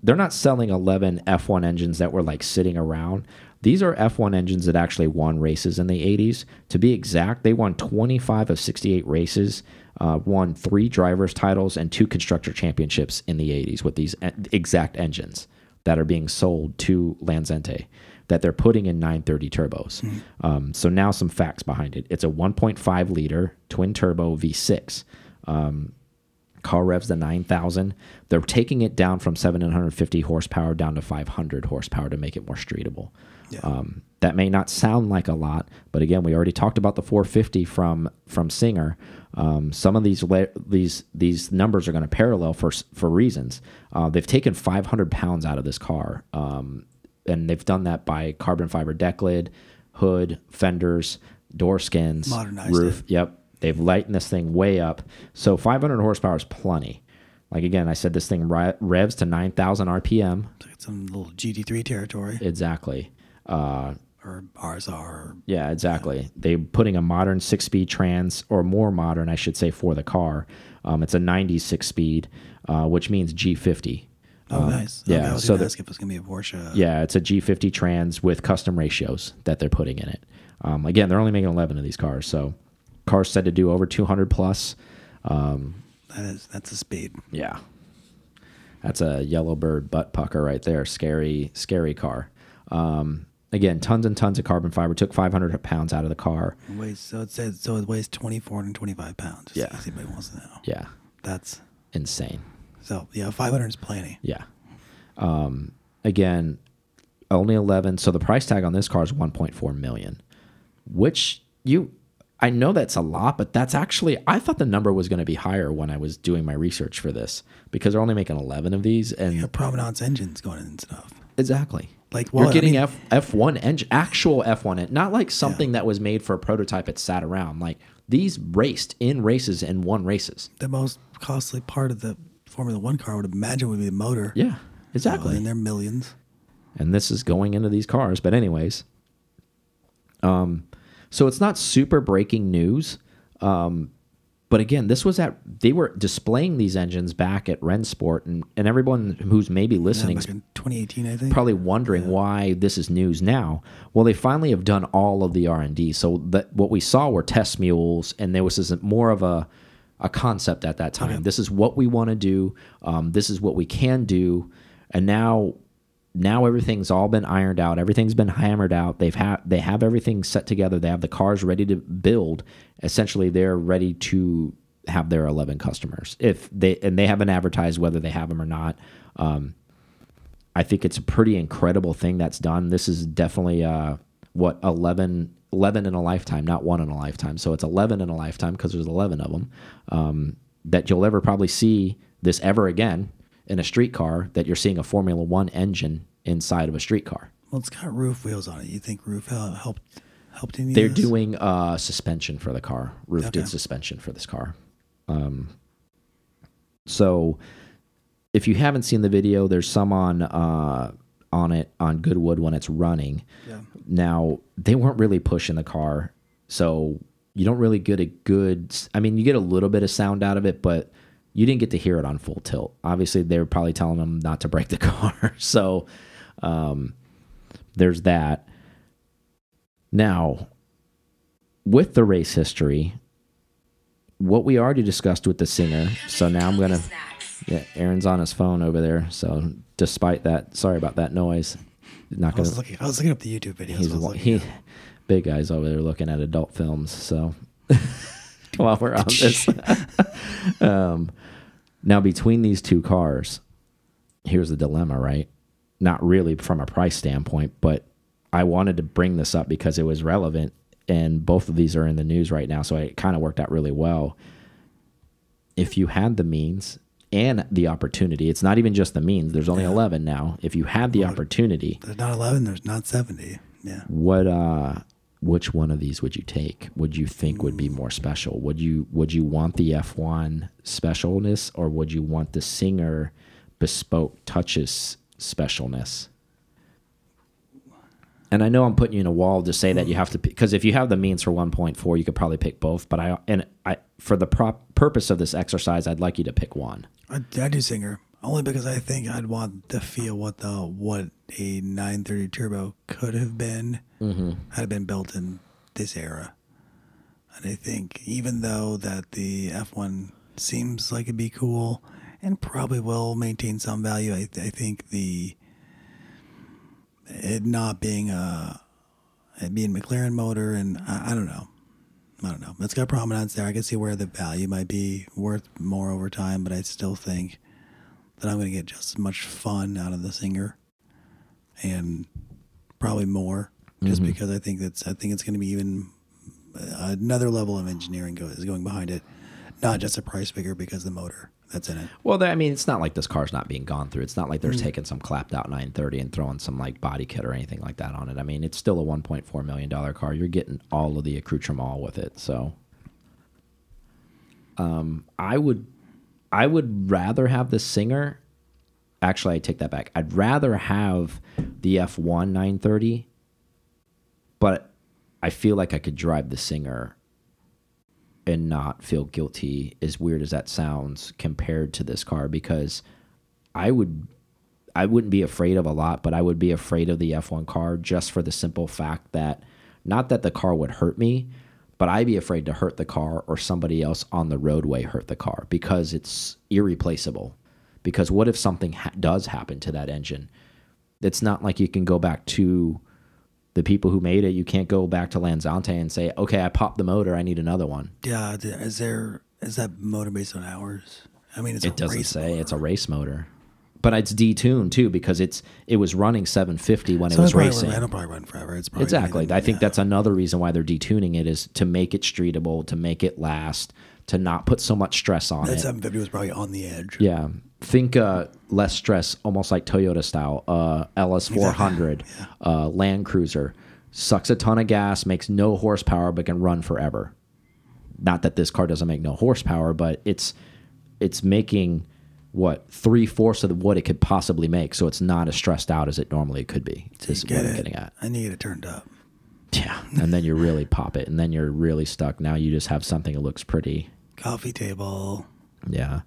they're not selling 11 F1 engines that were like sitting around. These are F1 engines that actually won races in the 80s. To be exact, they won 25 of 68 races, uh, won three drivers' titles, and two constructor championships in the 80s with these exact engines that are being sold to Lanzante that they're putting in 930 turbos. Um, so now some facts behind it. It's a 1.5 liter twin turbo V6. Um, car revs the 9,000. They're taking it down from 750 horsepower down to 500 horsepower to make it more streetable. Yeah. Um, that may not sound like a lot, but again, we already talked about the 450 from from Singer. Um, some of these these these numbers are going to parallel for for reasons. Uh, they've taken 500 pounds out of this car, um, and they've done that by carbon fiber deck lid, hood, fenders, door skins, Modernized roof. it. Yep, they've lightened this thing way up. So 500 horsepower is plenty. Like again, I said this thing revs to 9,000 RPM. It's some little GT3 territory Exactly. Uh, or RSR. Or, Yeah, exactly. They're putting a modern six speed trans or more modern, I should say, for the car. Um, it's a 96 speed, uh, which means G50. Oh, Um, nice. yeah, Okay, I was so gonna ask if it's gonna be a Porsche. Yeah, it's a G50 trans with custom ratios that they're putting in it. Um, again, they're only making 11 of these cars, so cars said to do over 200 plus. Um, that is that's a speed. yeah, that's a yellowbird butt pucker right there. Scary, scary car. Um, again, tons and tons of carbon fiber. Took 500 pounds out of the car. It weighs so it says so it weighs twenty four and twenty five pounds. just in Yeah. anybody wants to know. Yeah, That's insane. So yeah, five hundred is plenty. Yeah. Um, again, only 11. So the price tag on this car is 1.4 million, which you, I know that's a lot, but that's actually, I thought the number was going to be higher when I was doing my research for this because they're only making 11 of these. And got provenance engines going in and stuff. exactly. Like well, You're getting I mean, F F1 engine, actual F1, en- not like something that was made for a prototype that sat around. Like these raced in races and won races. the most costly part of the Formula One car I would imagine would be the motor. Yeah, So, exactly. and they're millions. and this is going into these cars. But anyways, um, so it's not super breaking news. Um, but again, this was at they were displaying these engines back at Rennsport, and and everyone who's maybe listening is back 2018, I think. probably wondering why this is news now. Well, they finally have done all of the R and D. So that what we saw were test mules, and there was this more of a a concept at that time. This is what we want to do. Um, this is what we can do, and now now everything's all been ironed out. Everything's been hammered out. They've had they have everything set together. They have the cars ready to build. Essentially, they're ready to have their 11 customers. If they and they haven't advertised whether they have them or not. Um, I think it's a pretty incredible thing that's done. This is definitely uh, what 11, 11 in a lifetime, not one in a lifetime. So it's 11 in a lifetime because there's 11 of them um, that you'll ever probably see this ever again in a street car that you're seeing a Formula One engine inside of a street car. Well, it's got RUF wheels on it. You think RUF hel- helped helped any They're doing uh, suspension for the car. RUF Okay. did suspension for this car. Um, so if you haven't seen the video, there's some on uh, on it on Goodwood when it's running. Yeah. Now they weren't really pushing the car, so you don't really get a good. I mean, you get a little bit of sound out of it, but you didn't get to hear it on full tilt. Obviously, they were probably telling them not to break the car, so um, there's that. Now, with the race history, what we already discussed with the singer. So now I'm gonna. Yeah, Aaron's on his phone over there. So despite that, sorry about that noise. Not I gonna. was looking. I was looking up the YouTube videos. He's I he, big guy's over there looking at adult films. So while we're on this, um, now between these two cars, here's the dilemma, right? Not really from a price standpoint, but I wanted to bring this up because it was relevant, and both of these are in the news right now, so it kind of worked out really well. If you had the means and the opportunity, it's not even just the means. There's only 11 now. If you had the opportunity, There's not 11. There's not 70. Yeah. what uh which one of these would you take would you think would be more special would you would you want the f1 specialness or would you want the singer bespoke touches specialness and i know i'm putting you in a wall to say that you hmm. have to because if you have the means for 1.4 you could probably pick both but i and i for the prop purpose of this exercise i'd like you to pick one. I, I do singer only because I think I'd want to feel what the what a 930 turbo could have been mm-hmm. had it been built in this era. And I think even though that the F1 seems like it'd be cool and probably will maintain some value, I, I think the it not being a it being McLaren motor and I, I don't know. I don't know. It's got prominence there. I can see where the value might be worth more over time, but I still think that I'm going to get just as much fun out of the singer, and probably more, just mm-hmm. because I think that's I think it's going to be even another level of engineering go, is going behind it, not just a price figure because the motor that's in it. Well, I mean, it's not like this car's not being gone through. It's not like they're taking some clapped out 930 and throwing some like body kit or anything like that on it. I mean, it's still a 1.4 million dollar car. You're getting all of the accoutrement with it. So, um, I would, I would rather have the Singer. Actually, I take that back. I'd rather have the F1 930 but I feel like I could drive the Singer and not feel guilty, as weird as that sounds, compared to this car because I would I wouldn't be afraid of a lot, but I would be afraid of the F1 car just for the simple fact that not that the car would hurt me, but I'd be afraid to hurt the car or somebody else on the roadway hurt the car because it's irreplaceable. Because what if something ha does happen to that engine? It's not like you can go back to the people who made it. You can't go back to Lanzante and say, "Okay, I popped the motor. I need another one." Yeah, is there is that motor based on hours? I mean, it's It doesn't say motor. it's a race motor, but it's detuned too because it's it was running 750 when So it was racing. it'll probably run forever. It's probably Exactly. anything- I think yeah. that's another reason why they're detuning it is to make it streetable, to make it last, to not put so much stress on that it. 750 was probably on the edge. Yeah. Think uh, less stress, almost like Toyota style. Uh, LS400, uh, Land Cruiser, sucks a ton of gas, makes no horsepower, but can run forever. Not that this car doesn't make no horsepower, but it's it's making what three fourths of what it could possibly make, so it's not as stressed out as it normally could be. Is Get what I'm getting at. You get it turned up. Yeah, and then you really pop it, and then you're really stuck. Now you just have something that looks pretty. Coffee table. Yeah.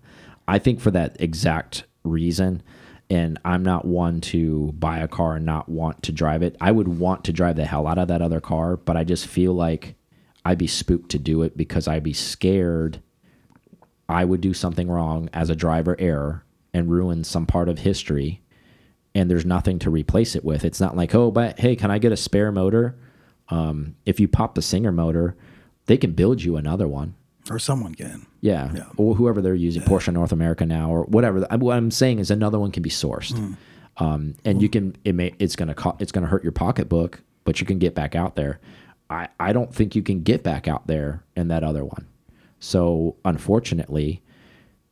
I think for that exact reason, and I'm not one to buy a car and not want to drive it. I would want to drive the hell out of that other car, but I just feel like I'd be spooked to do it because I'd be scared I would do something wrong as a driver error and ruin some part of history and there's nothing to replace it with. It's not like, oh, but hey, can I get a spare motor? Um, if you pop the Singer motor, they can build you another one. Or someone can. Yeah. Yeah. Or whoever they're using, Porsche North America now, or whatever. What I'm saying is another one can be sourced, Hmm. um, and you can. It may. It's gonna. It's gonna hurt your pocketbook, but you can get back out there. I. I don't think you can get back out there in that other one. So unfortunately,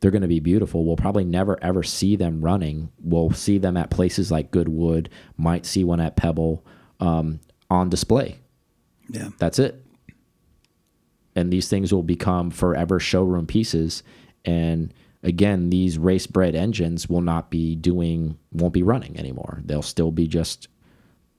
they're going to be beautiful. We'll probably never ever see them running. We'll see them at places like Goodwood. Might see one at Pebble um, on display. Yeah. That's it. And these things will become forever showroom pieces. And again, these race bred engines will not be doing, won't be running anymore. They'll still be just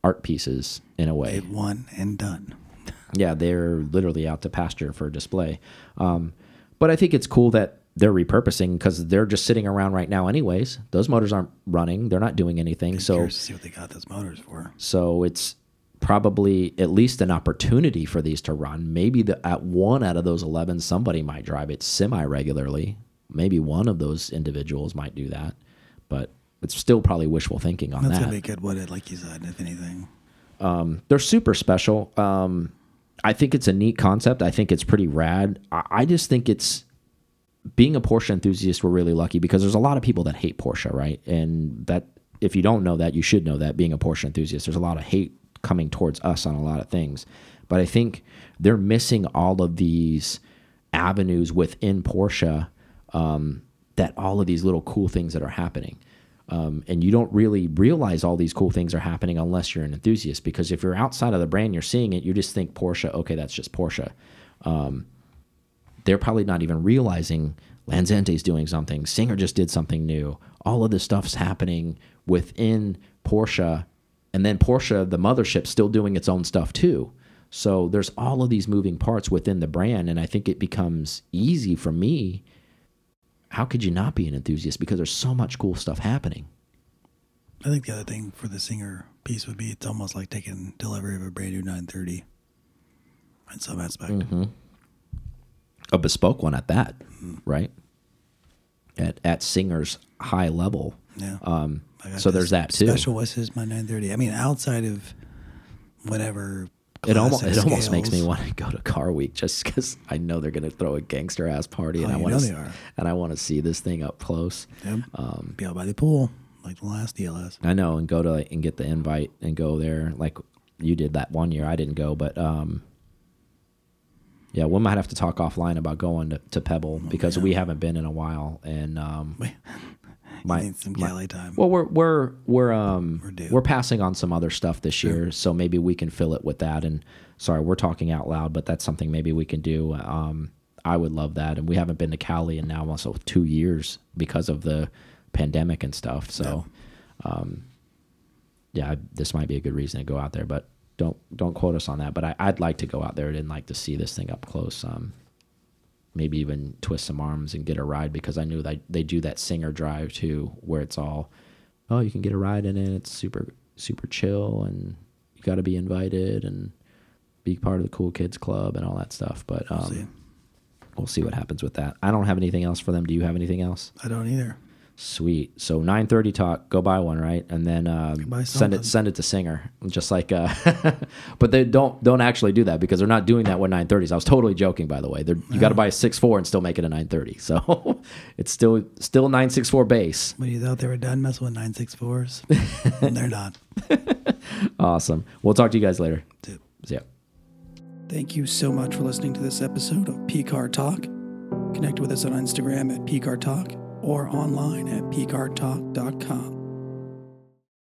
art pieces in a way. Won and done. Yeah, they're literally out to pasture for display. Um, but I think it's cool that they're repurposing because they're just sitting around right now, anyways. Those motors aren't running, they're not doing anything. So, Curious to see what they got those motors for. so it's probably at least an opportunity for these to run. Maybe the, at one out of those 11, somebody might drive it semi regularly. Maybe one of those individuals might do that, but it's still probably wishful thinking on That's that. gonna be good. What it like you said, if anything. they're super special. Um, I think it's a neat concept. I think it's pretty rad. I, I just think it's being a Porsche enthusiast. We're really lucky because there's a lot of people that hate Porsche, right? And that if you don't know that, you should know that. Being a Porsche enthusiast, there's a lot of hate coming towards us on a lot of things. But I think they're missing all of these avenues within Porsche um, that all of these little cool things that are happening. Um, and you don't really realize all these cool things are happening unless you're an enthusiast. Because if you're outside of the brand, you're seeing it, you just think Porsche, okay, that's just Porsche. Um, they're probably not even realizing Lanzante's doing something, Singer just did something new. All of this stuff's happening within Porsche, and then Porsche, the mothership, still doing its own stuff too. So there's all of these moving parts within the brand, and I think it becomes easy for me. How could you not be an enthusiast? Because there's so much cool stuff happening. I think the other thing for the singer piece would be it's almost like taking delivery of a brand new 930 in some aspect. Mm-hmm. A bespoke one at that, right? At at Singer's high level. Yeah. Um, so there's that too. Special West is my 930. I mean, outside of whatever. It almost it almost makes me want to go to Car Week just because I know they're going to throw a gangster ass party, and Oh, I want to and I want to see this thing up close. Yep. Um, be out by the pool like the last DLS. I know, and go to like, and get the invite and go there like you did that one year. I didn't go, but um, yeah, we might have to talk offline about going to, to Pebble because we haven't been in a while, and um, my, need some my- Cali time. Well, we're we're we're um We're we're passing on some other stuff this year, so maybe we can fill it with that. And sorry, we're talking out loud, but that's something maybe we can do. Um, I would love that, and we haven't been to Cali in now almost two years because of the pandemic and stuff. So, um, yeah, this might be a good reason to go out there. But Don't don't quote us on that, but I, I'd like to go out there and like to see this thing up close. Um, maybe even twist some arms and get a ride because I knew that they do that singer drive too, where it's all, oh, you can get a ride in it. It's super super chill, and you got to be invited and be part of the cool kids club and all that stuff. But um, see. we'll see what happens with that. I don't have anything else for them. Do you have anything else? I don't either. Sweet. So 9:30 talk. Go buy one, right? And then um, send it send it to Singer, just like. Uh, but they don't don't actually do that because they're not doing that with 9:30s. I was totally joking, by the way. They're, you got to buy a 6.4 and still make it a 9:30. So it's still still 964 base. When you thought they were done messing with 964s, and they're not. Awesome. We'll talk to you guys later. Dude. See ya. Thank you so much for listening to this episode of PCAR Talk. Connect with us on Instagram at PCAR Talk or online at PCARTalk.com.